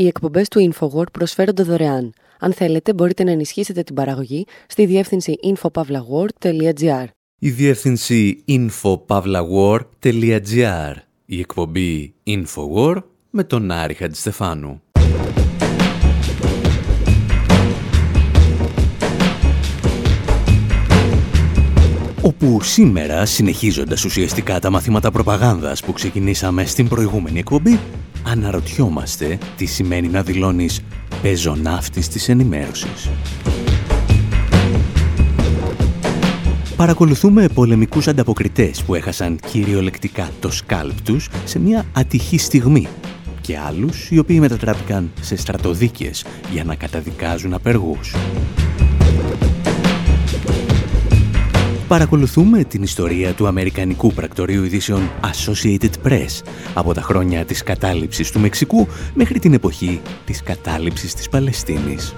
Οι εκπομπές του InfoWord προσφέρονται δωρεάν. Αν θέλετε, μπορείτε να ενισχύσετε την παραγωγή στη διεύθυνση infopavlagor.gr. Η διεύθυνση infopavlagor.gr. Η εκπομπή InfoWord με τον Άρη Χατζηστεφάνου. όπου σήμερα, συνεχίζοντας ουσιαστικά τα μαθήματα προπαγάνδας που ξεκινήσαμε στην προηγούμενη εκπομπή, αναρωτιόμαστε τι σημαίνει να δηλώνεις πεζοναύτης της ενημέρωσης. Παρακολουθούμε πολεμικούς ανταποκριτές που έχασαν κυριολεκτικά το σκάλπ τους σε μια ατυχή στιγμή και άλλους οι οποίοι μετατράπηκαν σε στρατοδίκες για να καταδικάζουν απεργούς. Παρακολουθούμε την ιστορία του Αμερικανικού πρακτορείου ειδήσεων Associated Press από τα χρόνια της κατάληψης του Μεξικού μέχρι την εποχή της κατάληψης της Παλαιστίνης.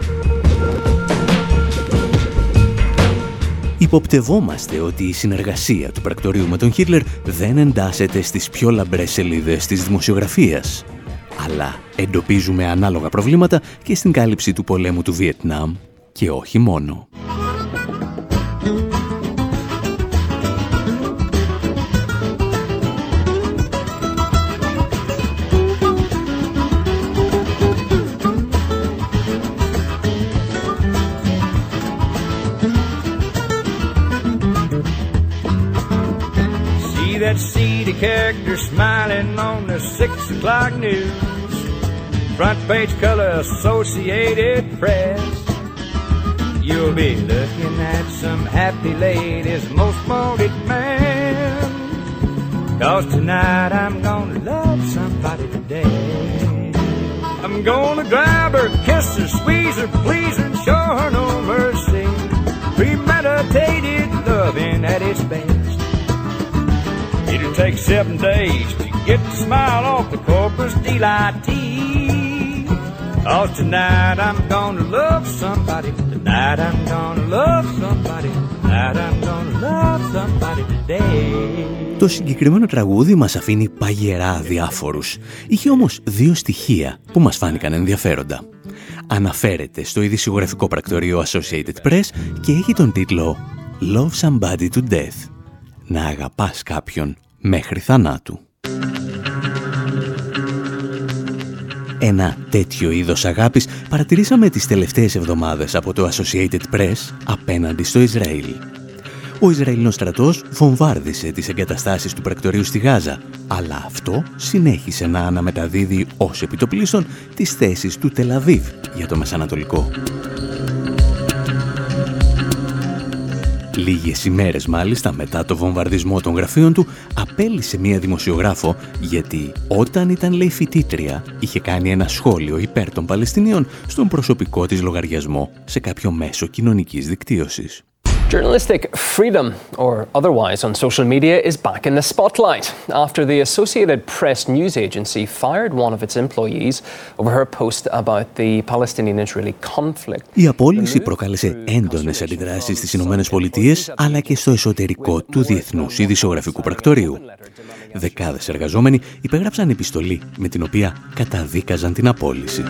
Υποπτευόμαστε ότι η συνεργασία του πρακτορείου με τον Χίτλερ δεν εντάσσεται στις πιο λαμπρές σελίδες της δημοσιογραφίας. Αλλά εντοπίζουμε ανάλογα προβλήματα και στην κάλυψη του πολέμου του Βιετνάμ και όχι μόνο. 50 character smiling on the 6 o'clock news. Front page color Associated Press. You'll be looking at some happy ladies, most wanted man. Cause tonight I'm gonna love somebody today. I'm gonna grab her, kiss her, squeeze her, please her, and show her no mercy. Premeditated loving at its best. It'll take seven days to get the smile off the corpus delightee. Oh, tonight I'm gonna love somebody. Tonight I'm gonna love somebody. Tonight I'm gonna love somebody today. Το συγκεκριμένο τραγούδι μας αφήνει παγερά διάφορους. Είχε όμως δύο στοιχεία που μας φάνηκαν ενδιαφέροντα. Αναφέρεται στο ειδησιογραφικό πρακτορείο Associated Press και έχει τον τίτλο Love Somebody to Death να αγαπάς κάποιον μέχρι θανάτου. Ένα τέτοιο είδος αγάπης παρατηρήσαμε τις τελευταίες εβδομάδες από το Associated Press απέναντι στο Ισραήλ. Ο Ισραηλινός στρατός βομβάρδισε τις εγκαταστάσεις του πρακτορείου στη Γάζα, αλλά αυτό συνέχισε να αναμεταδίδει ως επιτοπλίστων τις θέσεις του Τελαβίβ για το Μεσανατολικό. Λίγες ημέρες μάλιστα μετά το βομβαρδισμό των γραφείων του απέλησε μία δημοσιογράφο γιατί όταν ήταν λέει φοιτήτρια είχε κάνει ένα σχόλιο υπέρ των Παλαιστινίων στον προσωπικό της λογαριασμό σε κάποιο μέσο κοινωνικής δικτύωσης. Journalistic freedom, or otherwise, on social media is back in the spotlight after the Associated Press news agency fired one of its employees over her post about the Palestinian-Israeli conflict. Η απόλυση προκάλεσε έντονες αντιδράσεις στις Ηνωμένες Πολιτείες αλλά και στο εσωτερικό του Διεθνούς Ειδησιογραφικού Πρακτορείου. Δεκάδες εργαζόμενοι υπέγραψαν επιστολή με την οποία καταδίκαζαν την απόλυση.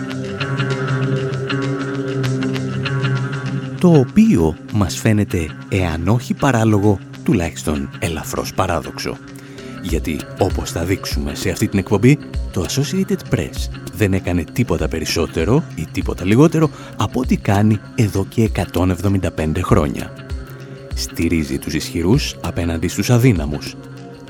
Το οποίο μας φαίνεται, εάν όχι παράλογο, τουλάχιστον ελαφρώς παράδοξο. Γιατί, όπως θα δείξουμε σε αυτή την εκπομπή, το Associated Press δεν έκανε τίποτα περισσότερο ή τίποτα λιγότερο από ό,τι κάνει εδώ και 175 χρόνια. Στηρίζει τους ισχυρούς απέναντι στους αδύναμους,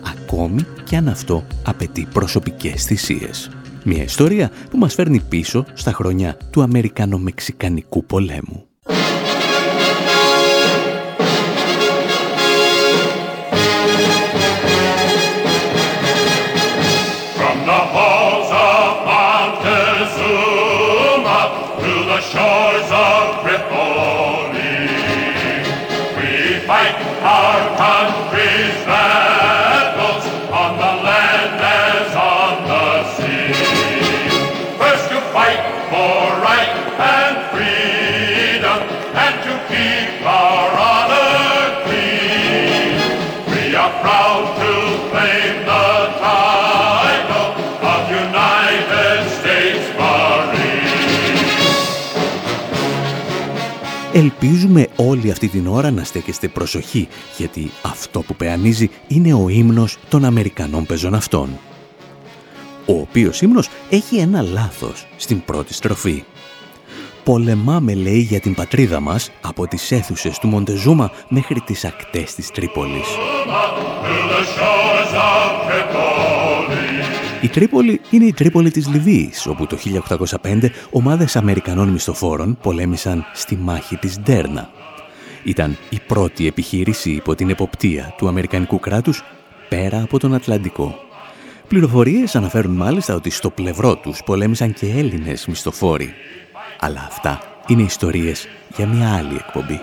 ακόμη και αν αυτό απαιτεί προσωπικές θυσίες. Μια ιστορία που μας φέρνει πίσω στα χρόνια του Αμερικανο-Μεξικανικού πολέμου. Ελπίζουμε όλη αυτή την ώρα να στέκεστε προσοχή, γιατί αυτό που πεανίζει είναι ο ύμνος των Αμερικανών πεζοναυτών. Ο οποίος ύμνος έχει ένα λάθος στην πρώτη στροφή. Πολεμάμε, λέει, για την πατρίδα μας από τις αίθουσες του Μοντεζούμα μέχρι τις ακτές της Τρίπολης. Η Τρίπολη είναι η Τρίπολη της Λιβύης, όπου το 1805 ομάδες Αμερικανών μισθοφόρων πολέμησαν στη μάχη της Ντέρνα. Ήταν η πρώτη επιχείρηση υπό την εποπτεία του Αμερικανικού κράτους πέρα από τον Ατλαντικό. Πληροφορίες αναφέρουν μάλιστα ότι στο πλευρό τους πολέμησαν και Έλληνες μισθοφόροι. Αλλά αυτά είναι ιστορίες για μια άλλη εκπομπή.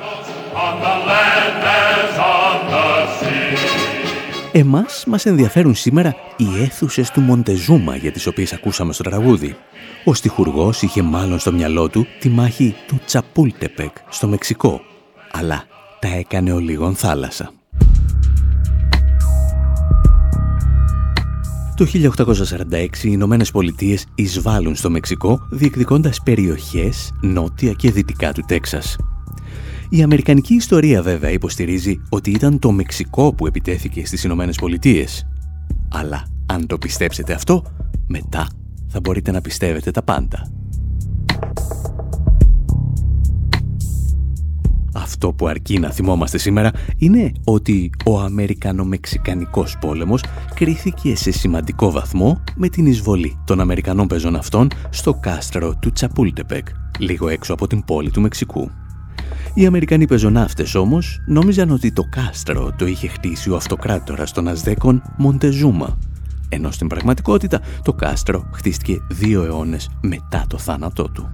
Εμάς μας ενδιαφέρουν σήμερα οι αίθουσες του Μοντεζούμα για τις οποίες ακούσαμε στο τραγούδι. Ο στιχουργός είχε μάλλον στο μυαλό του τη μάχη του Τσαπούλτεπεκ στο Μεξικό, αλλά τα έκανε ο λίγον θάλασσα. Το 1846 οι Ηνωμένες Πολιτείες εισβάλλουν στο Μεξικό διεκδικώντας περιοχές νότια και δυτικά του Τέξας. Η αμερικανική ιστορία βέβαια υποστηρίζει ότι ήταν το Μεξικό που επιτέθηκε στις Ηνωμένες Πολιτείες. Αλλά αν το πιστέψετε αυτό, μετά θα μπορείτε να πιστεύετε τα πάντα. Αυτό που αρκεί να θυμόμαστε σήμερα είναι ότι ο Αμερικανο-Μεξικανικός πόλεμος κρίθηκε σε σημαντικό βαθμό με την εισβολή των Αμερικανών πεζών αυτών στο κάστρο του Τσαπούλτεπεκ, λίγο έξω από την πόλη του Μεξικού. Οι Αμερικανοί πεζοναύτες όμως νόμιζαν ότι το κάστρο το είχε χτίσει ο αυτοκράτορας των Αζδέκων Μοντεζούμα, ενώ στην πραγματικότητα το κάστρο χτίστηκε δύο αιώνες μετά το θάνατό του.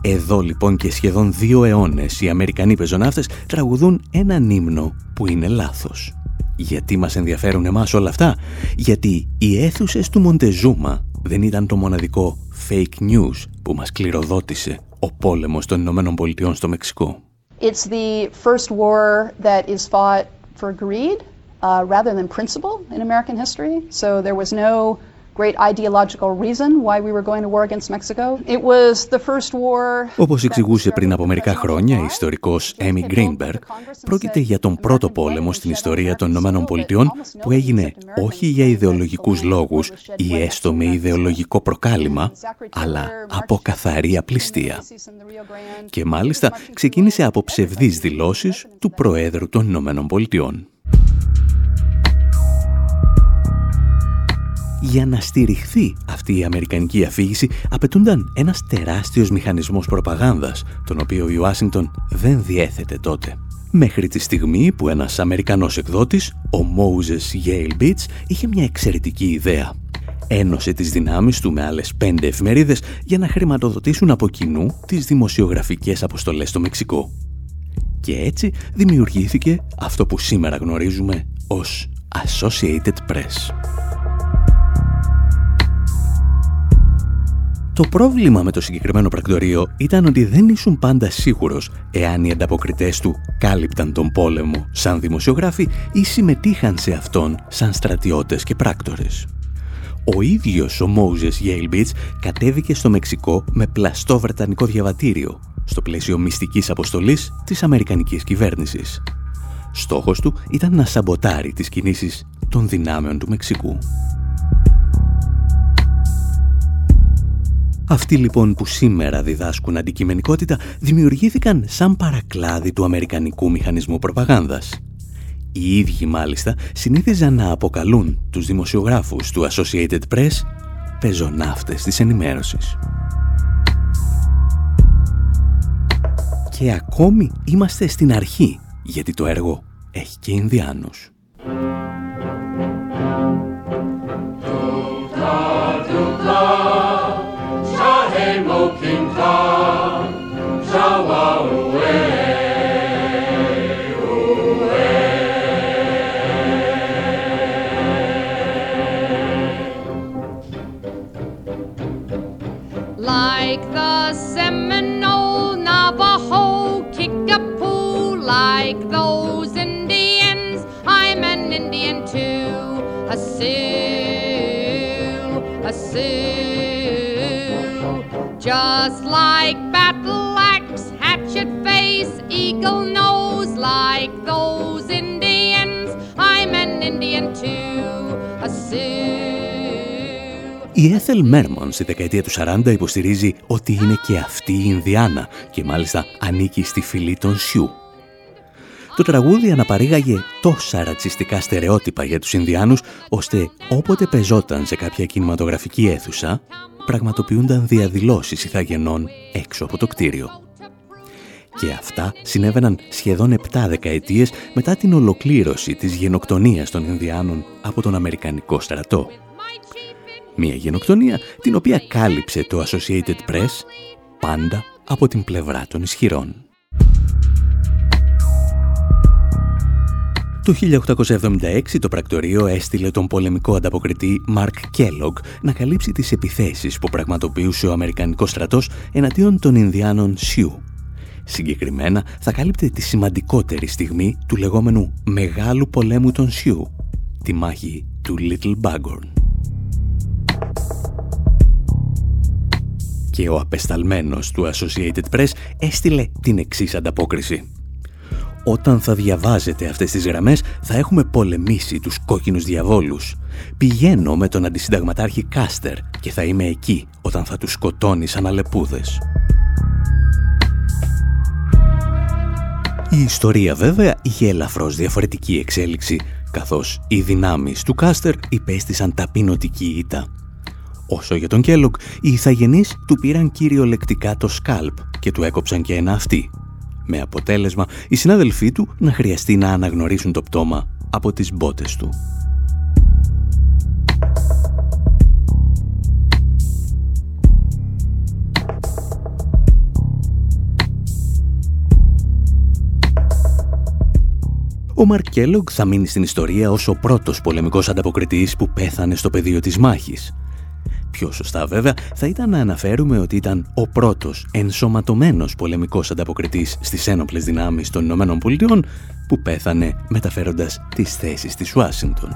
Εδώ λοιπόν και σχεδόν δύο αιώνες οι Αμερικανοί πεζοναύτες τραγουδούν έναν ύμνο που είναι λάθος. Γιατί μας ενδιαφέρουν εμάς όλα αυτά; Γιατί οι αίθουσες του Μοντεζούμα δεν ήταν το μοναδικό fake news που μας κληροδότησε ο πόλεμος των Ηνωμένων Πολιτειών στο Μεξικό. It's the first war that is fought for greed uh, rather than principle in American history. So there was no great ideological reason why we were going to war against Mexico. It was the first war... Όπως εξηγούσε πριν από μερικά χρόνια η ιστορικός Έμι Γκρίνμπεργκ, πρόκειται για τον πρώτο πόλεμο στην ιστορία των Ηνωμένων Πολιτειών που έγινε όχι για ιδεολογικούς λόγους ή έστω με ιδεολογικό προκάλημα, αλλά από καθαρή απληστία. Και μάλιστα ξεκίνησε από ψευδείς δηλώσεις του Προέδρου των Ηνωμένων Πολιτειών. Για να στηριχθεί αυτή η αμερικανική αφήγηση απαιτούνταν ένας τεράστιος μηχανισμός προπαγάνδας, τον οποίο η Ουάσιγκτον δεν διέθετε τότε. Μέχρι τη στιγμή που ένας Αμερικανός εκδότης, ο Moses Yale Beats, είχε μια εξαιρετική ιδέα. Ένωσε τις δυνάμεις του με άλλες πέντε εφημερίδες για να χρηματοδοτήσουν από κοινού τις δημοσιογραφικές αποστολές στο Μεξικό. Και έτσι δημιουργήθηκε αυτό που σήμερα γνωρίζουμε ως Associated Press. Το πρόβλημα με το συγκεκριμένο πρακτορείο ήταν ότι δεν ήσουν πάντα σίγουρος εάν οι ανταποκριτές του κάλυπταν τον πόλεμο σαν δημοσιογράφοι ή συμμετείχαν σε αυτόν σαν στρατιώτες και πράκτορες. Ο ίδιος ο Moses Yale Beach κατέβηκε στο Μεξικό με πλαστό βρετανικό διαβατήριο στο πλαίσιο μυστικής αποστολής της Αμερικανικής κυβέρνησης. Στόχος του ήταν να σαμποτάρει τις κινήσεις των δυνάμεων του Μεξικού. Αυτοί λοιπόν που σήμερα διδάσκουν αντικειμενικότητα δημιουργήθηκαν σαν παρακλάδι του Αμερικανικού Μηχανισμού Προπαγάνδας. Οι ίδιοι μάλιστα συνήθιζαν να αποκαλούν τους δημοσιογράφους του Associated Press πεζοναύτες της ενημέρωσης. Και ακόμη είμαστε στην αρχή, γιατί το έργο έχει και Ινδιάνους. Tim Tam, Shalom. Just like battle axe, hatchet face, eagle nose, like those Indians, I'm an Indian too, a Sioux. Η Έθελ Μέρμον στη δεκαετία του 40 υποστηρίζει ότι είναι και αυτή η Ινδιάνα και μάλιστα ανήκει στη φυλή των Σιού. Το τραγούδι αναπαρήγαγε τόσα ρατσιστικά στερεότυπα για τους Ινδιάνους, ώστε όποτε πεζόταν σε κάποια κινηματογραφική αίθουσα, πραγματοποιούνταν διαδηλώσεις ηθαγενών έξω από το κτίριο. Και αυτά συνέβαιναν σχεδόν 7 δεκαετίες μετά την ολοκλήρωση της γενοκτονίας των Ινδιάνων από τον Αμερικανικό στρατό. Μια γενοκτονία την οποία κάλυψε το Associated Press πάντα από την πλευρά των ισχυρών. Το 1876 το πρακτορείο έστειλε τον πολεμικό ανταποκριτή Μαρκ Κέλογκ να καλύψει τις επιθέσεις που πραγματοποιούσε ο Αμερικανικός στρατός εναντίον των Ινδιάνων Σιού. Συγκεκριμένα θα κάλυπτε τη σημαντικότερη στιγμή του λεγόμενου Μεγάλου Πολέμου των Σιού, τη μάχη του Little Bighorn. Και ο απεσταλμένος του Associated Press έστειλε την εξής ανταπόκριση. Όταν θα διαβάζετε αυτές τις γραμμές θα έχουμε πολεμήσει τους κόκκινους διαβόλους. Πηγαίνω με τον αντισυνταγματάρχη Κάστερ και θα είμαι εκεί όταν θα τους σκοτώνει σαν αλεπούδες. Η ιστορία βέβαια είχε ελαφρώς διαφορετική εξέλιξη, καθώς οι δυνάμεις του Κάστερ υπέστησαν ταπεινωτική ήττα. Όσο για τον Κέλοκ, οι ηθαγενείς του πήραν κυριολεκτικά το σκάλπ και του έκοψαν και ένα αυτί, με αποτέλεσμα οι συνάδελφοί του να χρειαστεί να αναγνωρίσουν το πτώμα από τις μπότες του. Ο Μαρκ θα μείνει στην ιστορία ως ο πρώτος πολεμικός ανταποκριτής που πέθανε στο πεδίο της μάχης Πιο σωστά βέβαια θα ήταν να αναφέρουμε ότι ήταν ο πρώτος ενσωματωμένος πολεμικός ανταποκριτής στις ένοπλες δυνάμεις των Ηνωμένων Πολιτειών που πέθανε μεταφέροντας τις θέσεις της Ουάσιγκτον.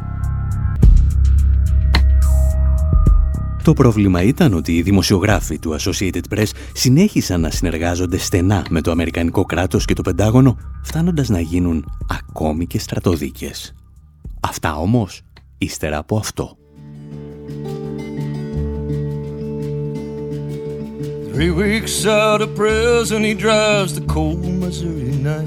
Το πρόβλημα ήταν ότι οι δημοσιογράφοι του Associated Press συνέχισαν να συνεργάζονται στενά με το Αμερικανικό κράτος και το Πεντάγωνο, φτάνοντας να γίνουν ακόμη και στρατοδίκες. Αυτά όμως, ύστερα από αυτό. Three weeks out of prison, he drives the cold Missouri night.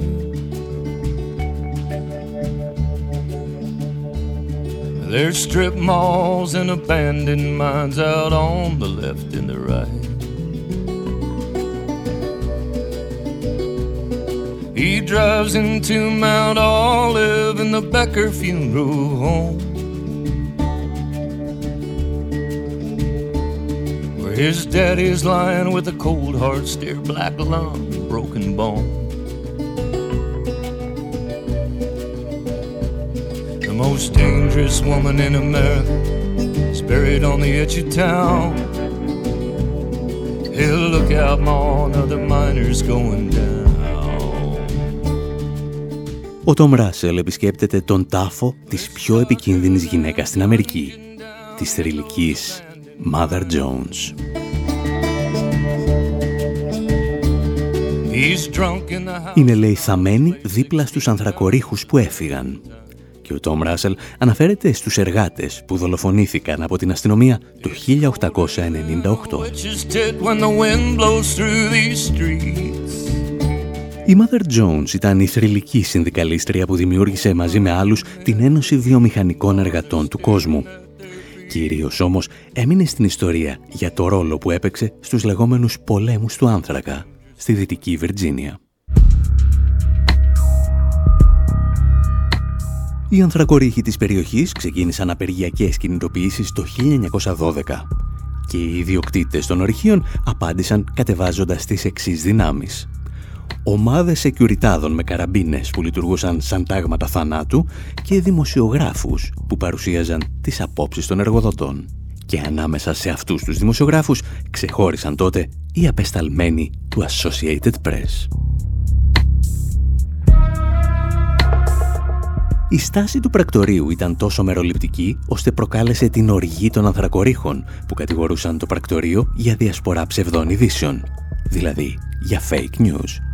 There's strip malls and abandoned mines out on the left and the right. He drives into Mount Olive in the Becker Funeral Home. His daddy's lying with a cold heart stare, black lung, broken bone. The most dangerous woman in America is buried on the edge of town. Hey, look out, ma, another miner's going down. Ο Τόμ Ράσελ επισκέπτεται τον τάφο της πιο επικίνδυνης γυναίκας στην Αμερική, της θρηλυκής Mother Jones. Είναι λέει θαμένη δίπλα στους ανθρακορίχους που έφυγαν. Και ο Τόμ Ράσελ αναφέρεται στους εργάτες που δολοφονήθηκαν από την αστυνομία το 1898. Η Mother Jones ήταν η θρηλυκή συνδικαλίστρια που δημιούργησε μαζί με άλλους την Ένωση Βιομηχανικών Εργατών του Κόσμου Κυρίως όμως έμεινε στην ιστορία για το ρόλο που έπαιξε στους λεγόμενους πολέμους του άνθρακα στη Δυτική Βιρτζίνια. Οι ανθρακορίχοι της περιοχής ξεκίνησαν απεργιακές κινητοποιήσεις το 1912 και οι ιδιοκτήτες των ορυχείων απάντησαν κατεβάζοντας τις εξής δυνάμεις ομάδες εκιουριτάδων με καραμπίνες που λειτουργούσαν σαν τάγματα θανάτου και δημοσιογράφους που παρουσίαζαν τις απόψεις των εργοδοτών. Και ανάμεσα σε αυτούς τους δημοσιογράφους ξεχώρισαν τότε οι απεσταλμένοι του Associated Press. Η στάση του πρακτορείου ήταν τόσο μεροληπτική, ώστε προκάλεσε την οργή των ανθρακορίχων, που κατηγορούσαν το πρακτορείο για διασπορά ψευδών ειδήσεων, δηλαδή για fake news.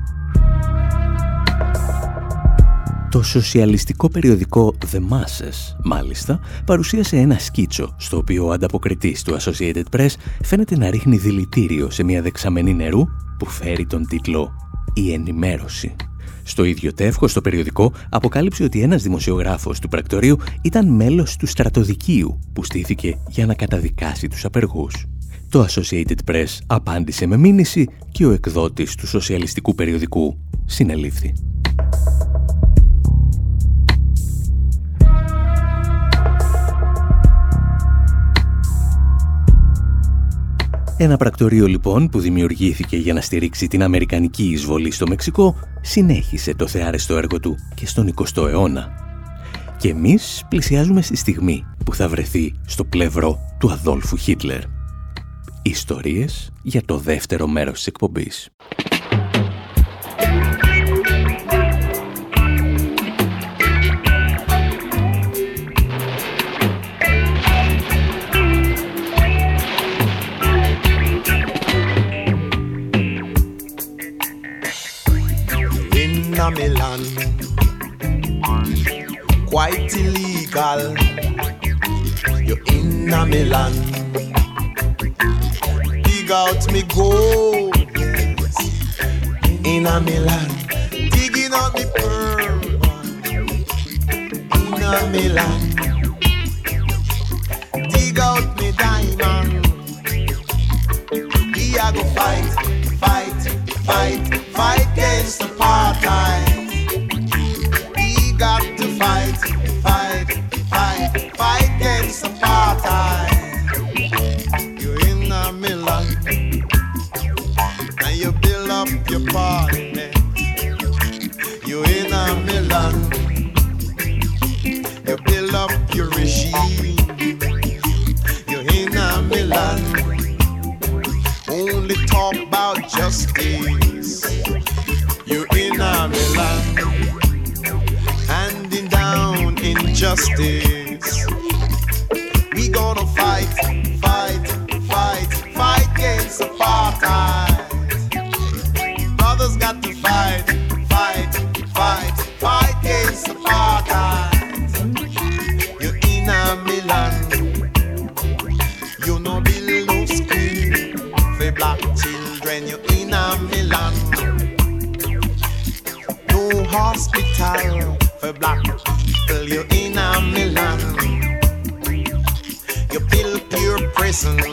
Το σοσιαλιστικό περιοδικό The Masses, μάλιστα, παρουσίασε ένα σκίτσο, στο οποίο ο ανταποκριτής του Associated Press φαίνεται να ρίχνει δηλητήριο σε μια δεξαμενή νερού που φέρει τον τίτλο «Η ενημέρωση». Στο ίδιο τεύχος το περιοδικό αποκάλυψε ότι ένας δημοσιογράφος του πρακτορείου ήταν μέλος του στρατοδικείου που στήθηκε για να καταδικάσει τους απεργούς. Το Associated Press απάντησε με μήνυση και ο εκδότης του σοσιαλιστικού περιοδικού συνελήφθη. Ένα πρακτορείο λοιπόν που δημιουργήθηκε για να στηρίξει την Αμερικανική εισβολή στο Μεξικό συνέχισε το θεάρεστο έργο του και στον 20ο αιώνα. Και εμείς πλησιάζουμε στη στιγμή που θα βρεθεί στο πλευρό του Αδόλφου Χίτλερ. Ιστορίες για το δεύτερο μέρος της εκπομπής. Illegal. You're in a Milan. Dig out me gold in a Milan. Digging out me pearl in a Milan. Dig out me diamond. We are go fight, fight, fight, talk about justice. You're in a Milan, handing down injustice. Hospital for black people. You're in a Milan, you build pure prison.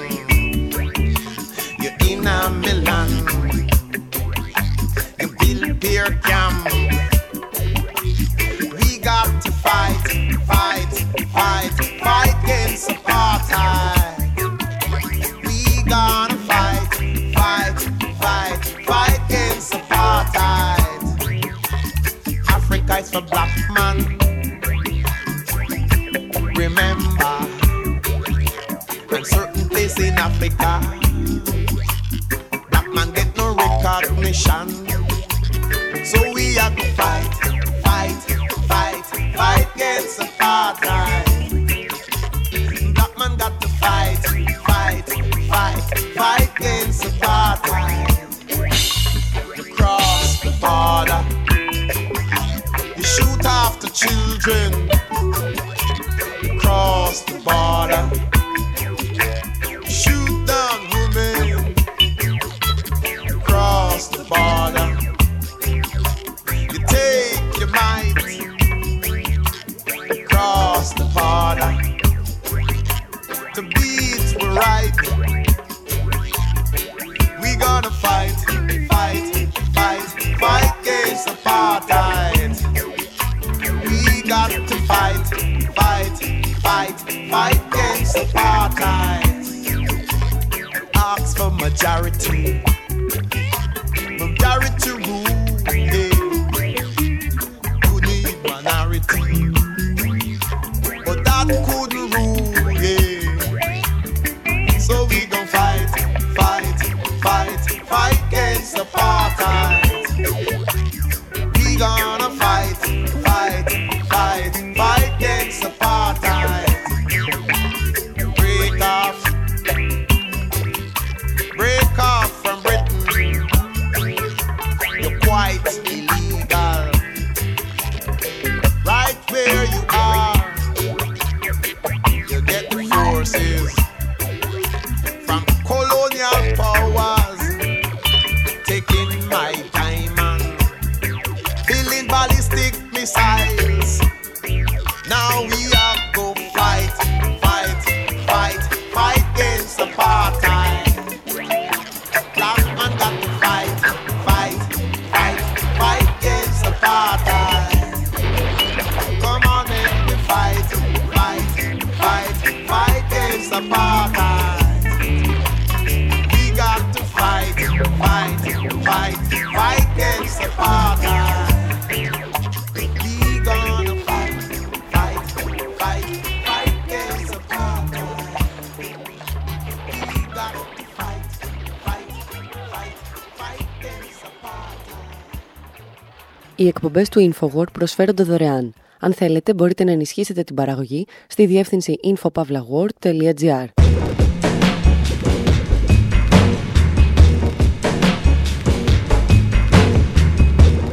Οι εκπομπές του InfoWord προσφέρονται δωρεάν. Αν θέλετε, μπορείτε να ενισχύσετε την παραγωγή στη διεύθυνση infopavlagor.gr.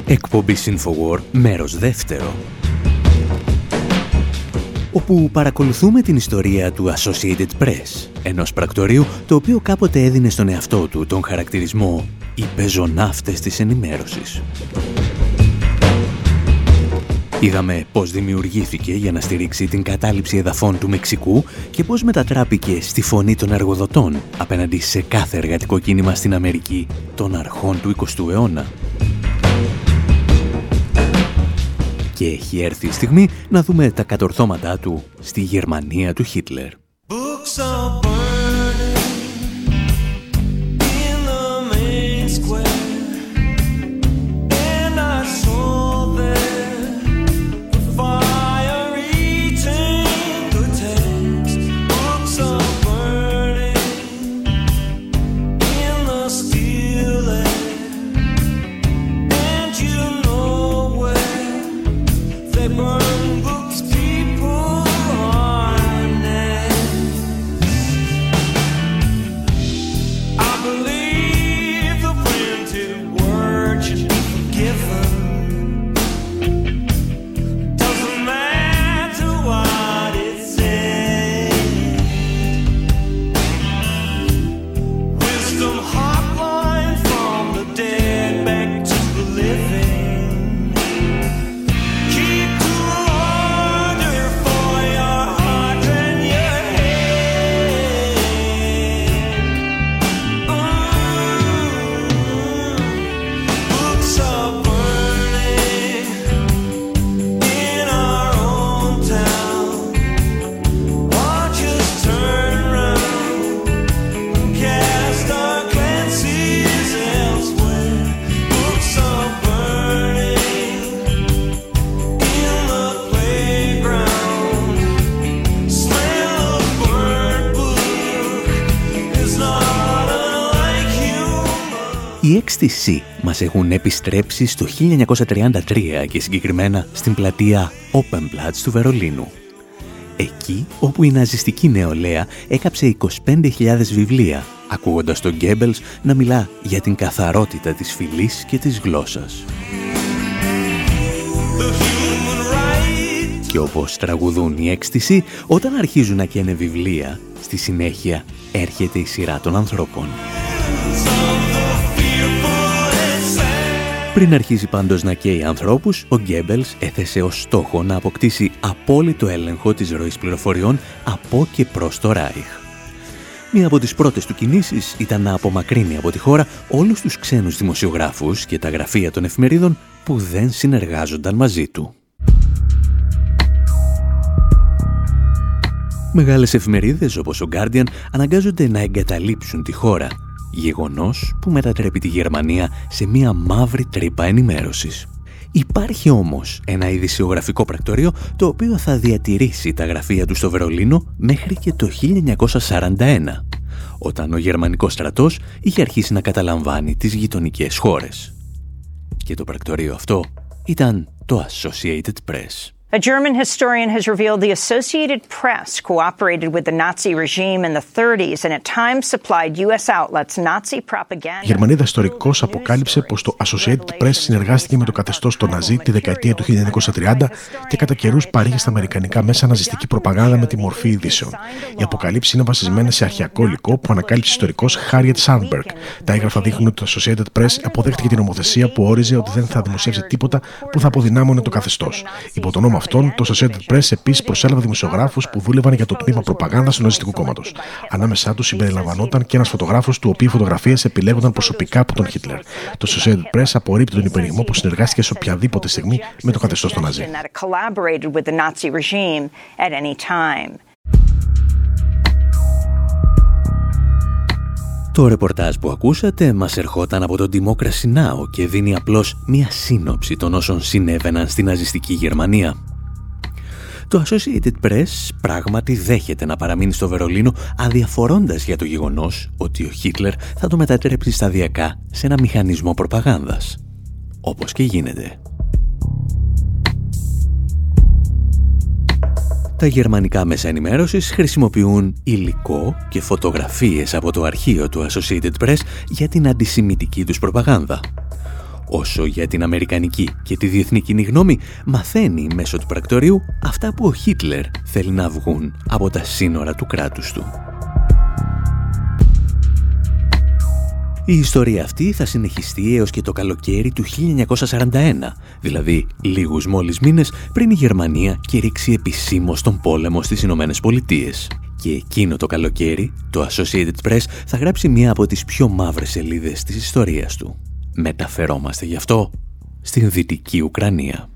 Εκπομπή Infowar, μέρος δεύτερο. Όπου παρακολουθούμε την ιστορία του Associated Press, ενός πρακτορείου το οποίο κάποτε έδινε στον εαυτό του τον χαρακτηρισμό «οι πεζοναύτες της ενημέρωσης». Είδαμε πώς δημιουργήθηκε για να στηρίξει την κατάληψη εδαφών του Μεξικού και πώς μετατράπηκε στη φωνή των εργοδοτών απέναντι σε κάθε εργατικό κίνημα στην Αμερική των αρχών του 20ου αιώνα. Και έχει έρθει η στιγμή να δούμε τα κατορθώματά του στη Γερμανία του Χίτλερ. XTC μας έχουν επιστρέψει στο 1933 και συγκεκριμένα στην πλατεία Openplatz του Βερολίνου. Εκεί όπου η ναζιστική νεολαία έκαψε 25.000 βιβλία, ακούγοντας τον Γκέμπελς να μιλά για την καθαρότητα της φυλής και της γλώσσας. Και όπως τραγουδούν οι έκστηση, όταν αρχίζουν να καίνε βιβλία, στη συνέχεια έρχεται η σειρά των ανθρώπων. Πριν αρχίσει πάντως να καίει ανθρώπους, ο Γκέμπελς έθεσε ως στόχο να αποκτήσει απόλυτο έλεγχο της ροής πληροφοριών από και προς το Ράιχ. Μία από τις πρώτες του κινήσεις ήταν να απομακρύνει από τη χώρα όλους τους ξένους δημοσιογράφους και τα γραφεία των εφημερίδων που δεν συνεργάζονταν μαζί του. Μεγάλες εφημερίδες όπως ο Guardian αναγκάζονται να εγκαταλείψουν τη χώρα, γεγονός που μετατρέπει τη Γερμανία σε μία μαύρη τρύπα ενημέρωσης. Υπάρχει όμως ένα ειδησιογραφικό πρακτορείο το οποίο θα διατηρήσει τα γραφεία του στο Βερολίνο μέχρι και το 1941, όταν ο γερμανικός στρατός είχε αρχίσει να καταλαμβάνει τις γειτονικές χώρες. Και το πρακτορείο αυτό ήταν το Associated Press. A German historian has revealed the Associated Press cooperated with the Nazi regime in the 30s and at times supplied U.S. outlets Nazi propaganda. Γερμανίδα ιστορικό αποκάλυψε πως το Associated Press συνεργάστηκε με το καθεστώς των Ναζί τη δεκαετία του 1930 και κατά καιρούς παρήγε στα αμερικανικά μέσα ναζιστική προπαγάνδα με τη μορφή ειδήσεων. Οι αποκαλύψεις είναι βασισμένες σε αρχαιακό υλικό που ανακάλυψε ιστορικός Χάριετ Σάντμπεργκ. Τα έγγραφα δείχνουν ότι το Associated Press αποδέχτηκε την νομοθεσία που όριζε ότι δεν θα δημοσιεύσει τίποτα που θα αποδυνάμωνε το καθεστώς. Υπό τον νόμο αυτόν, το Associated Press επίσης προσέλαβε δημοσιογράφους που δούλευαν για το τμήμα προπαγάνδας του Ναζιστικού κόμματος. Ανάμεσά τους συμπεριλαμβανόταν και ένας φωτογράφος του οποίου οι φωτογραφίες επιλέγονταν προσωπικά από τον Χίτλερ. Το Associated Press απορρίπτει τον υπερηγμό που συνεργάστηκε σε οποιαδήποτε στιγμή με το καθεστώς των Ναζί. that it collaborated with the Nazi regime at any time. Το ρεπορτάζ που ακούσατε μας ερχόταν από τον Democracy Now! και δίνει απλώς μία σύνοψη των όσων συνέβαιναν στην ναζιστική Γερμανία. Το Associated Press πράγματι δέχεται να παραμείνει στο Βερολίνο αδιαφορώντας για το γεγονός ότι ο Χίτλερ θα το μετατρέψει σταδιακά σε ένα μηχανισμό προπαγάνδας. Όπως και γίνεται. Τα γερμανικά μέσα ενημέρωσης χρησιμοποιούν υλικό και φωτογραφίες από το αρχείο του Associated Press για την αντισημιτική τους προπαγάνδα. Όσο για την Αμερικανική και τη διεθνή κοινή γνώμη μαθαίνει μέσω του πρακτορείου αυτά που ο Χίτλερ θέλει να βγουν από τα σύνορα του κράτους του. Η ιστορία αυτή θα συνεχιστεί έως και το καλοκαίρι του 1941, δηλαδή λίγους μόλις μήνες πριν η Γερμανία κηρύξει επισήμως τον πόλεμο στις Ηνωμένες Πολιτείες. Και εκείνο το καλοκαίρι, το Associated Press θα γράψει μία από τις πιο μαύρες σελίδες της ιστορίας του. Μεταφερόμαστε γι' αυτό στην Δυτική Ουκρανία.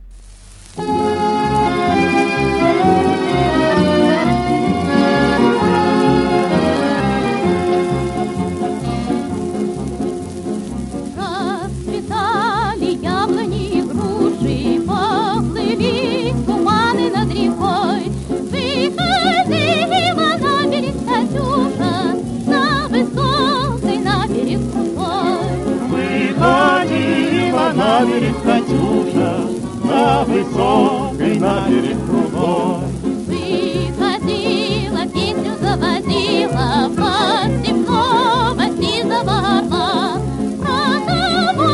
Высокой, на берег крутой. Выходила, песню заводила, под степного сизого орла. Про того,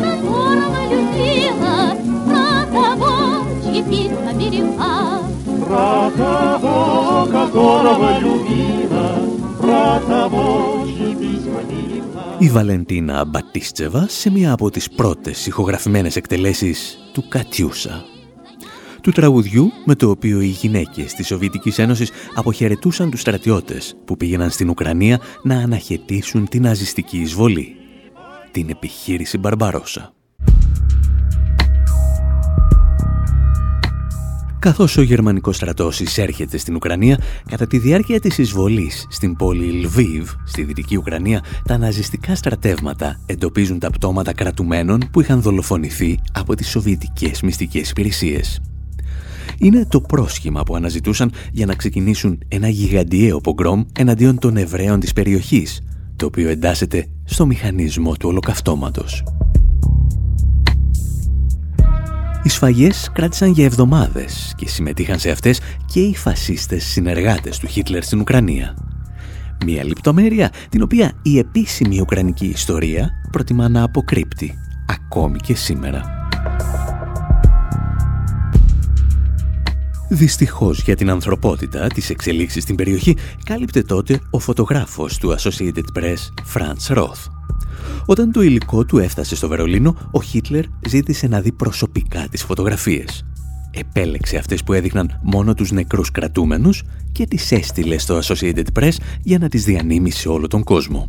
которого любила, про того, чьи письма берегла. Про того, которого любила, про того. Η Βαλεντίνα Μπατίστσεβα σε μία από τις πρώτες ηχογραφημένες εκτελέσεις του «Κατιούσα». Του τραγουδιού με το οποίο οι γυναίκες της Σοβιετικής Ένωσης αποχαιρετούσαν τους στρατιώτες που πήγαιναν στην Ουκρανία να αναχαιτήσουν την ναζιστική εισβολή. Την επιχείρηση Μπαρμπαρόσα. Καθώς ο γερμανικός στρατός εισέρχεται στην Ουκρανία, κατά τη διάρκεια της εισβολής στην πόλη Λβίβ, στη Δυτική Ουκρανία, τα ναζιστικά στρατεύματα εντοπίζουν τα πτώματα κρατουμένων που είχαν δολοφονηθεί από τις σοβιετικές μυστικές υπηρεσίες. Είναι το πρόσχημα που αναζητούσαν για να ξεκινήσουν ένα γιγαντιαίο πογκρόμ εναντίον των Εβραίων της περιοχής, το οποίο εντάσσεται στο μηχανισμό του ολοκαυτώματος. Οι σφαγές κράτησαν για εβδομάδες και συμμετείχαν σε αυτές και οι φασίστες συνεργάτες του Χίτλερ στην Ουκρανία. Μία λεπτομέρεια την οποία η επίσημη Ουκρανική ιστορία προτιμά να αποκρύπτει, ακόμη και σήμερα. Δυστυχώς για την ανθρωπότητα της εξελίξης στην περιοχή κάλυπτε τότε ο φωτογράφος του Associated Press Franz Roth. Όταν το υλικό του έφτασε στο Βερολίνο, ο Χίτλερ ζήτησε να δει προσωπικά τις φωτογραφίες. Επέλεξε αυτές που έδειχναν μόνο τους νεκρούς κρατούμενους και τις έστειλε στο Associated Press για να τις διανύμει σε όλο τον κόσμο.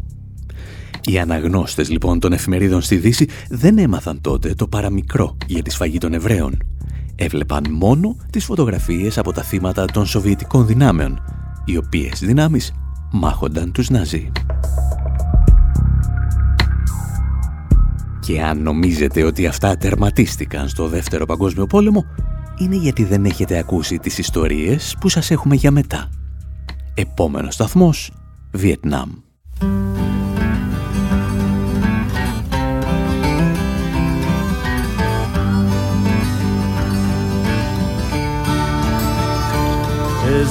Οι αναγνώστες λοιπόν των εφημερίδων στη Δύση δεν έμαθαν τότε το παραμικρό για τη σφαγή των Εβραίων. Έβλεπαν μόνο τις φωτογραφίες από τα θύματα των Σοβιετικών δυνάμεων, οι οποίες δυνάμεις μάχονταν τους Ναζί. Και αν νομίζετε ότι αυτά τερματίστηκαν στο Δεύτερο Παγκόσμιο Πόλεμο, είναι γιατί δεν έχετε ακούσει τις ιστορίες που σας έχουμε για μετά. Επόμενος σταθμός, Βιετνάμ.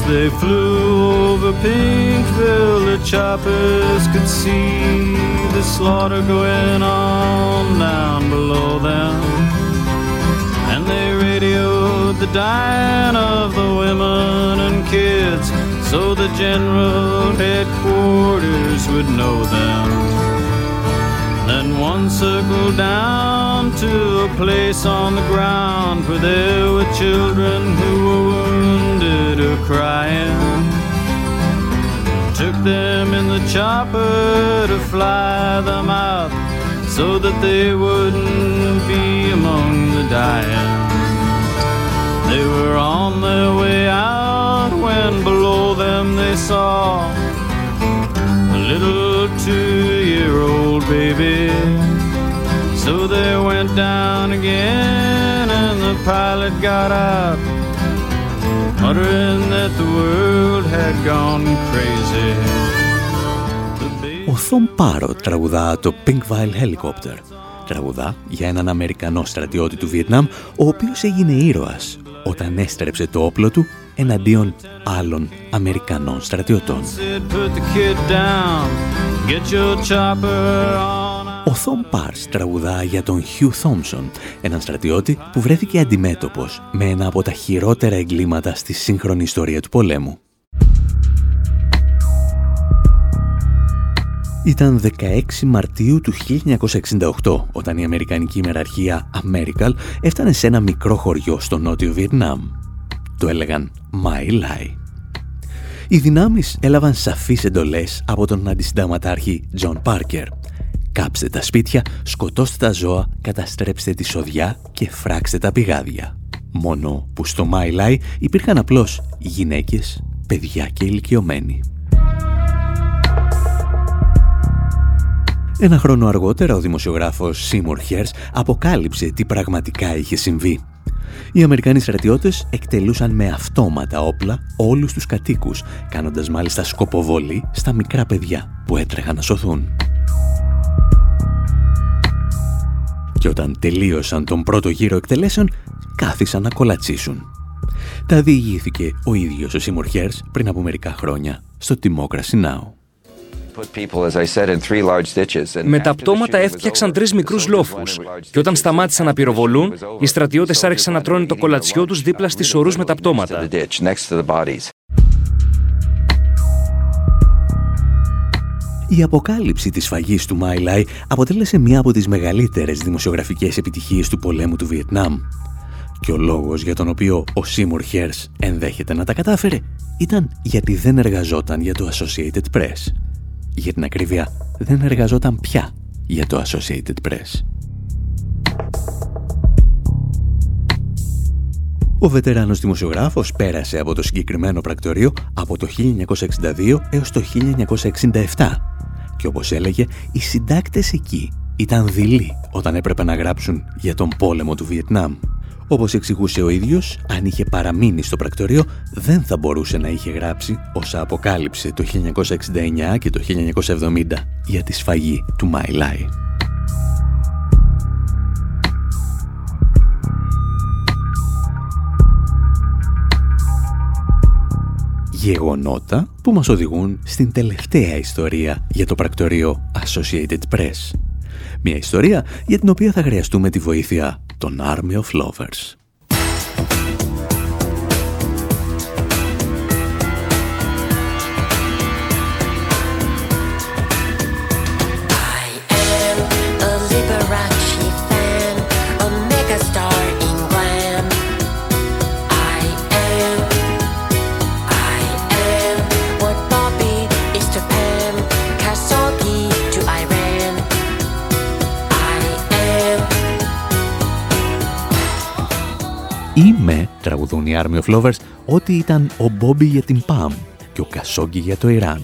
they flew over Pinkville, the choppers could see the slaughter going on down below them. And they radioed the dying of the women and kids so the general headquarters would know them. Then one circled down to a place on the ground where there were children who were wounded or crying. Took them in the chopper to fly them out so that they wouldn't be among the dying. They were on their way out when below them they saw a little two-year-old baby. So they went down again and the pilot got out, Ο Θομ Πάρο τραγουδά το Pinkville Helicopter. Τραγουδά για έναν Αμερικανό στρατιώτη του Βιετνάμ, ο οποίος έγινε ήρωας όταν έστρεψε το όπλο του εναντίον άλλων Αμερικανών στρατιωτών. Said, Put the kid down, get your chopper on. Ο Θομ Πάρς τραγουδά για τον Χιου Θόμσον, έναν στρατιώτη που βρέθηκε αντιμέτωπος με ένα από τα χειρότερα εγκλήματα στη σύγχρονη ιστορία του πολέμου. Ήταν 16 Μαρτίου του 1968 όταν η Αμερικανική ημεραρχία Americal έφτανε σε ένα μικρό χωριό στο νότιο Βιετνάμ. Το έλεγαν My Lai. Οι δυνάμεις έλαβαν σαφείς εντολές από τον αντισυνταγματάρχη John Parker. Κάψτε τα σπίτια, σκοτώστε τα ζώα, καταστρέψτε τη σοδιά και φράξτε τα πηγάδια. Μόνο που στο My Lai υπήρχαν απλώς γυναίκες, παιδιά και ηλικιωμένοι. Ένα χρόνο αργότερα ο δημοσιογράφος Seymour Hersh αποκάλυψε τι πραγματικά είχε συμβεί. Οι Αμερικανοί στρατιώτες εκτελούσαν με αυτόματα όπλα όλους τους κατοίκους, κάνοντας μάλιστα σκοποβολή στα μικρά παιδιά που έτρεχαν να σωθούν. Και όταν τελείωσαν τον πρώτο γύρο εκτελέσεων, κάθισαν να κολατσίσουν. Τα διηγήθηκε ο ίδιος ο Seymour Hersh πριν από μερικά χρόνια στο Democracy Now! Με τα πτώματα έφτιαξαν τρεις μικρούς λόφους. Και όταν σταμάτησαν να πυροβολούν, οι στρατιώτες άρχισαν να τρώνε το κολατσιό τους δίπλα στις ορούς με τα πτώματα. Η αποκάλυψη της σφαγής του Μάιλάι αποτέλεσε μία από τις μεγαλύτερες δημοσιογραφικές επιτυχίες του πολέμου του Βιετνάμ. Και ο λόγος για τον οποίο ο Σίμουρ Χέρς ενδέχεται να τα κατάφερε ήταν γιατί δεν εργαζόταν για το Associated Press. Για την ακρίβεια, δεν εργαζόταν πια για το Associated Press. Ο βετεράνος δημοσιογράφος πέρασε από το συγκεκριμένο πρακτορείο από το 1962 έως το 1967 και όπως έλεγε, οι συντάκτες εκεί ήταν δειλοί όταν έπρεπε να γράψουν για τον πόλεμο του Βιετνάμ. Όπως εξηγούσε ο ίδιος, αν είχε παραμείνει στο πρακτορείο, δεν θα μπορούσε να είχε γράψει όσα αποκάλυψε το 1969 και το 1970 για τη σφαγή του Μάι Γεγονότα που μας οδηγούν στην τελευταία ιστορία για το πρακτορείο Associated Press. Μια ιστορία για την οποία θα χρειαστούμε τη βοήθεια των Army of Lovers. Τραγουδούν οι Army of Lovers, ότι ήταν ο Μπόμπι για την ΠΑΜ και ο Κασόγκι για το Ιράν.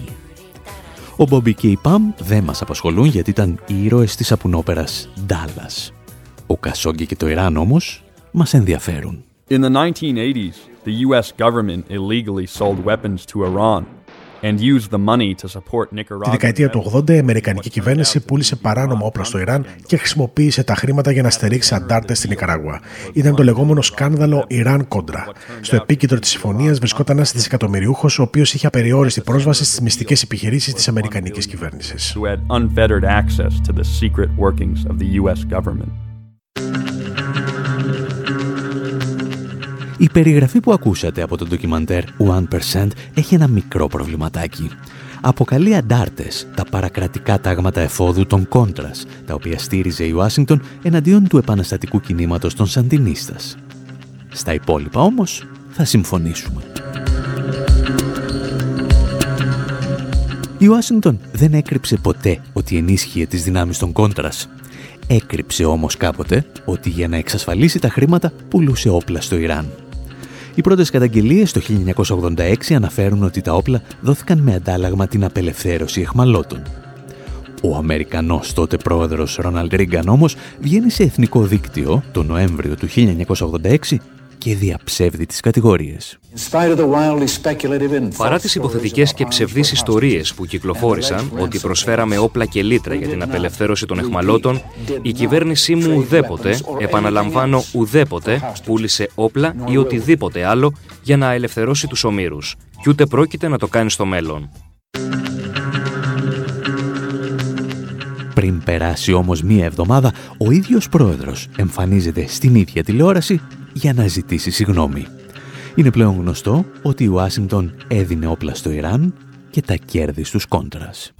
Ο Μπόμπι και η ΠΑΜ δεν μας απασχολούν γιατί ήταν οι ήρωες της απουνόπερας Dallas. Ο Κασόγκι και το Ιράν όμως μας ενδιαφέρουν. In the 1980s, the U.S. government illegally sold weapons to Iran. And used the money to support Τη Nicaragua. δεκαετία του 80 η Αμερικανική κυβέρνηση πούλησε παράνομα όπλα στο Ιράν και χρησιμοποίησε τα χρήματα για να στερήξει αντάρτες στην Νικαράγουα. Ήταν το λεγόμενο σκάνδαλο Ιράν Κόντρα. Στο επίκεντρο της συμφωνίας βρισκόταν ένας δισεκατομμυριούχος, ο οποίος είχε απεριόριστη πρόσβαση στις μυστικές επιχειρήσεις της Αμερικανικής κυβέρνησης. Η περιγραφή που ακούσατε από το ντοκιμαντέρ 1% έχει ένα μικρό προβληματάκι. Αποκαλεί αντάρτες τα παρακρατικά τάγματα εφόδου των Κόντρας, τα οποία στήριζε η Ουάσιγκτον εναντίον του επαναστατικού κινήματος των Σαντινίστας. Στα υπόλοιπα όμως θα συμφωνήσουμε. Η Ουάσιγκτον δεν έκρυψε ποτέ ότι ενίσχυε τις δυνάμεις των Κόντρας. Έκρυψε όμως κάποτε ότι για να εξασφαλίσει τα χρήματα πουλούσε όπλα στο Ιράν. Οι πρώτες καταγγελίες το 1986 αναφέρουν ότι τα όπλα δόθηκαν με αντάλλαγμα την απελευθέρωση εχμαλώτων. Ο Αμερικανός τότε πρόεδρος Ρόναλντ Ρίγκαν όμως βγαίνει σε εθνικό δίκτυο το Νοέμβριο του 1986 και διαψεύδει τις κατηγορίες. Παρά τις υποθετικές και ψευδείς ιστορίες που κυκλοφόρησαν ότι προσφέραμε όπλα και λίτρα για την απελευθέρωση των εχμαλώτων, η κυβέρνησή μου ουδέποτε, επαναλαμβάνω ουδέποτε, πούλησε όπλα ή οτιδήποτε άλλο για να ελευθερώσει τους ομήρους. Κι ούτε πρόκειται να το κάνει στο μέλλον. Πριν περάσει όμως μία εβδομάδα, ο ίδιος πρόεδρος εμφανίζεται στην ίδια τηλεόραση για να ζητήσει συγγνώμη. Είναι πλέον γνωστό ότι η Ουάσιγκτον έδινε όπλα στο Ιράν και τα κέρδη στους κόντρας.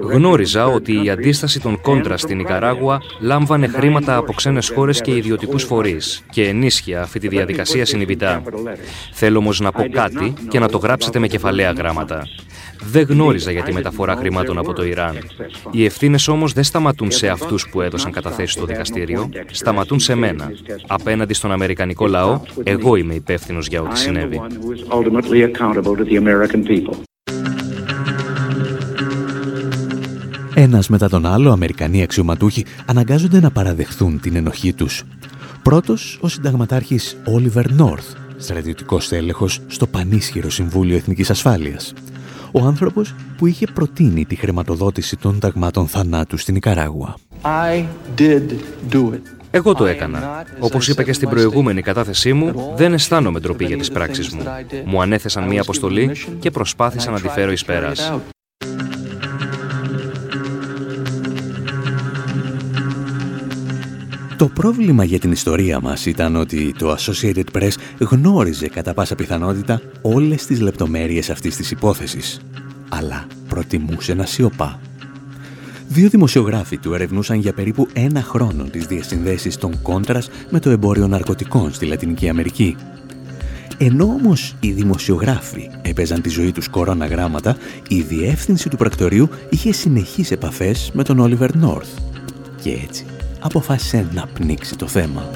Γνώριζα ότι η αντίσταση των κόντρα στην Ικαράγουα λάμβανε χρήματα από ξένες χώρες και ιδιωτικούς φορείς και ενίσχυε αυτή τη διαδικασία συνειδητά. Θέλω όμως να πω κάτι και να το γράψετε με κεφαλαία γράμματα. Δεν γνώριζα για τη μεταφορά χρημάτων από το Ιράν. Οι ευθύνες όμως δεν σταματούν σε αυτούς που έδωσαν καταθέσεις στο δικαστήριο, σταματούν σε μένα. Απέναντι στον Αμερικανικό λαό, εγώ είμαι υπεύθυνος για ό,τι συνέβη. Ένας μετά τον άλλο, Αμερικανοί αξιωματούχοι αναγκάζονται να παραδεχθούν την ενοχή τους. Πρώτος, ο συνταγματάρχης Όλιβερ Νόρθ, στρατιωτικός τέλεχος στο πανίσχυρο Συμβούλιο Εθνικής Ασφάλειας. Ο άνθρωπος που είχε προτείνει τη χρηματοδότηση των ταγμάτων θανάτου στην Ικαράγουα. Εγώ το έκανα. Όπως είπα και στην προηγούμενη κατάθεσή μου, δεν αισθάνομαι ντροπή για τις πράξεις μου. Μου ανέθεσαν μία αποστολή και προσπάθησα να τη φέρω εις πέρας. Το πρόβλημα για την ιστορία μας ήταν ότι το Associated Press γνώριζε κατά πάσα πιθανότητα όλες τις λεπτομέρειες αυτής της υπόθεσης, αλλά προτιμούσε να σιωπά. Δύο δημοσιογράφοι του ερευνούσαν για περίπου ένα χρόνο τις διασυνδέσεις των κόντρας με το εμπόριο ναρκωτικών στη Λατινική Αμερική. Ενώ όμως οι δημοσιογράφοι έπαιζαν τη ζωή τους κορώνα γράμματα, η διεύθυνση του πρακτορείου είχε συνεχείς επαφές με τον Όλιβερ Νόρθ. Και έτσι αποφάσισε να πνίξει το θέμα.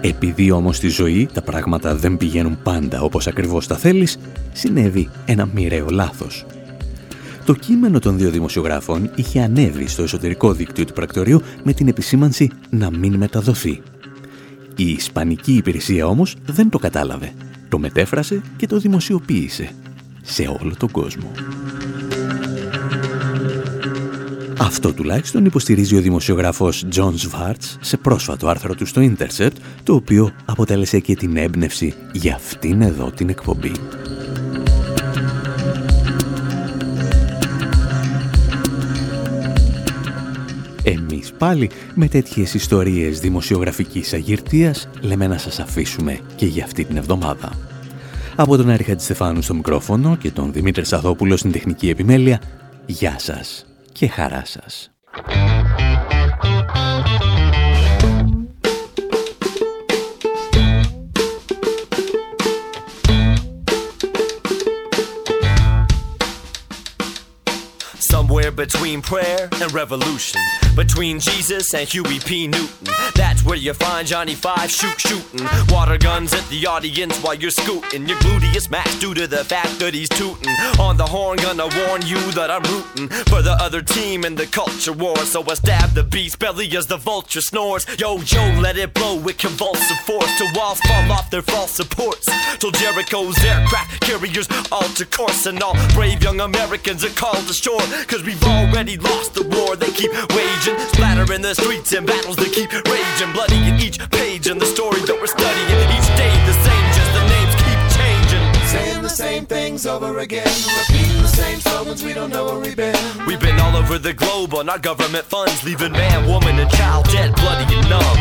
Επειδή όμως στη ζωή τα πράγματα δεν πηγαίνουν πάντα όπως ακριβώς τα θέλεις, συνέβη ένα μοιραίο λάθος. Το κείμενο των δύο δημοσιογράφων είχε ανέβει στο εσωτερικό δίκτυο του πρακτορείου με την επισήμανση να μην μεταδοθεί. Η Ισπανική υπηρεσία όμως δεν το κατάλαβε. Το μετέφρασε και το δημοσιοποίησε σε όλο τον κόσμο. Αυτό τουλάχιστον υποστηρίζει ο δημοσιογράφος John Schwartz σε πρόσφατο άρθρο του στο Intercept, το οποίο αποτέλεσε και την έμπνευση για αυτήν εδώ την εκπομπή. Εμείς πάλι με τέτοιες ιστορίες δημοσιογραφικής αγυρτίας λέμε να σας αφήσουμε και για αυτή την εβδομάδα. Από τον Άρη Χατζηστεφάνου στο μικρόφωνο και τον Δημήτρη Σαδόπουλο στην τεχνική επιμέλεια, γεια σας και χαρά σας. Between prayer and revolution. Between Jesus and Huey P. Newton. That's where you find Johnny Five shoot shooting. Water guns at the audience while you're scooting. Your gluteus max due to the fact that he's tooting. On the horn, gonna warn you that I'm rooting for the other team in the culture war. So I stab the beast's belly as the vulture snores. Yo, yo, let it blow with convulsive force. Till walls fall off their false supports. Till Jericho's aircraft carriers alter course. And all brave young Americans are called ashore. Cause we've already lost the war they keep waging. Splatter in the streets and battles that keep raging. Bloody in each page and the story that we're studying. Each day the same, just the names keep changing. Saying the same things over again, repeating the same slogans, we don't know where we've been. We've been all over the globe on our government funds, leaving man, woman, and child dead, bloody and numb.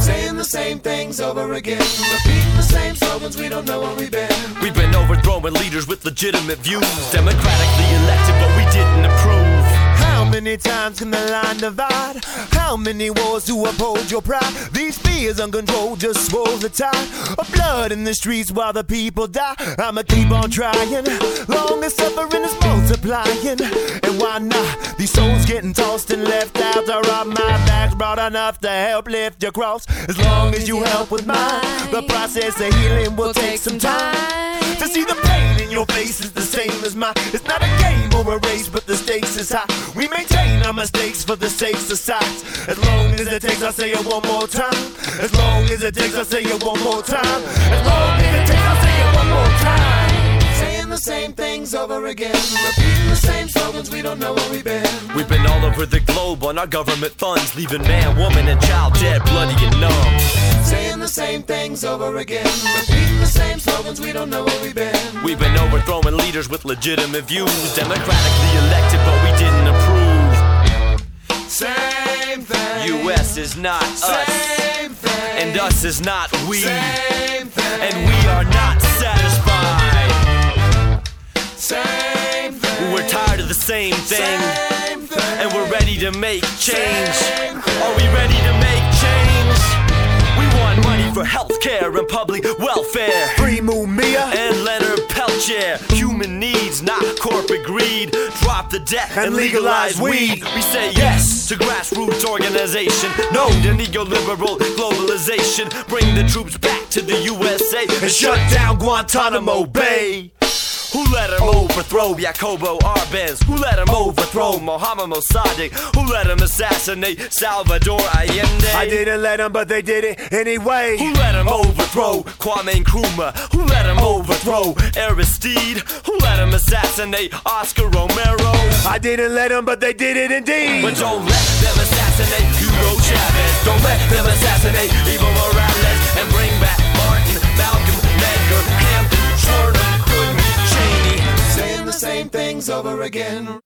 Saying the same things over again, repeating the same slogans, we don't know where we've been. We've been overthrowing leaders with legitimate views, democratically elected, but we didn't approve. Many times can the line divide? How many wars to uphold your pride? These fears uncontrolled just swell the tide of blood in the streets while the people die. I'ma keep on trying, long as suffering is multiplying. And why not? These souls getting tossed and left out to rob my back's broad enough to help lift your cross. As long as you help with mine, the process of healing will take some time. To see the pain in your face is the same as mine. It's not a game or a race, but the stakes is high. We maintain our mistakes for the sakes of sides. As long as it takes, I'll say it one more time. As long as it takes, I'll say it one more time. As long as it takes, I'll say it one more time. Saying the same things over again, repeating the same slogans, we don't know where we've been. We've been all over the globe on our government funds, leaving man, woman, and child dead, bloody and numb. Saying the same things over again, repeating the same slogans, we don't know where we've been. We've been overthrowing leaders with legitimate views, democratically elected, but we didn't approve. Same thing. U.S. is not us, Same thing. and us is not we, Same thing. and we are not satisfied. Same thing. We're tired of the same thing, Same thing. and we're ready to make change. Are we ready to make change? We want money for healthcare and public welfare. Free Moon Mia. And Leonard Peltier, human needs, not corporate greed. Drop the debt and, And legalize legalize weed. We say yes to grassroots organization, no to neoliberal globalization. Bring the troops back to the USA and shut down Guantanamo Bay. Who let him overthrow Jacobo Arbenz? Who let him overthrow Mohammed Mossadegh? Who let him assassinate Salvador Allende? I didn't let him, but they did it anyway. Who let him oh. overthrow Kwame Nkrumah? Who let him overthrow Aristide? Who let him assassinate Oscar Romero? I didn't let him, but they did it indeed. But don't let them assassinate Hugo Chavez. Don't let them assassinate Evo Morales. Same things over again.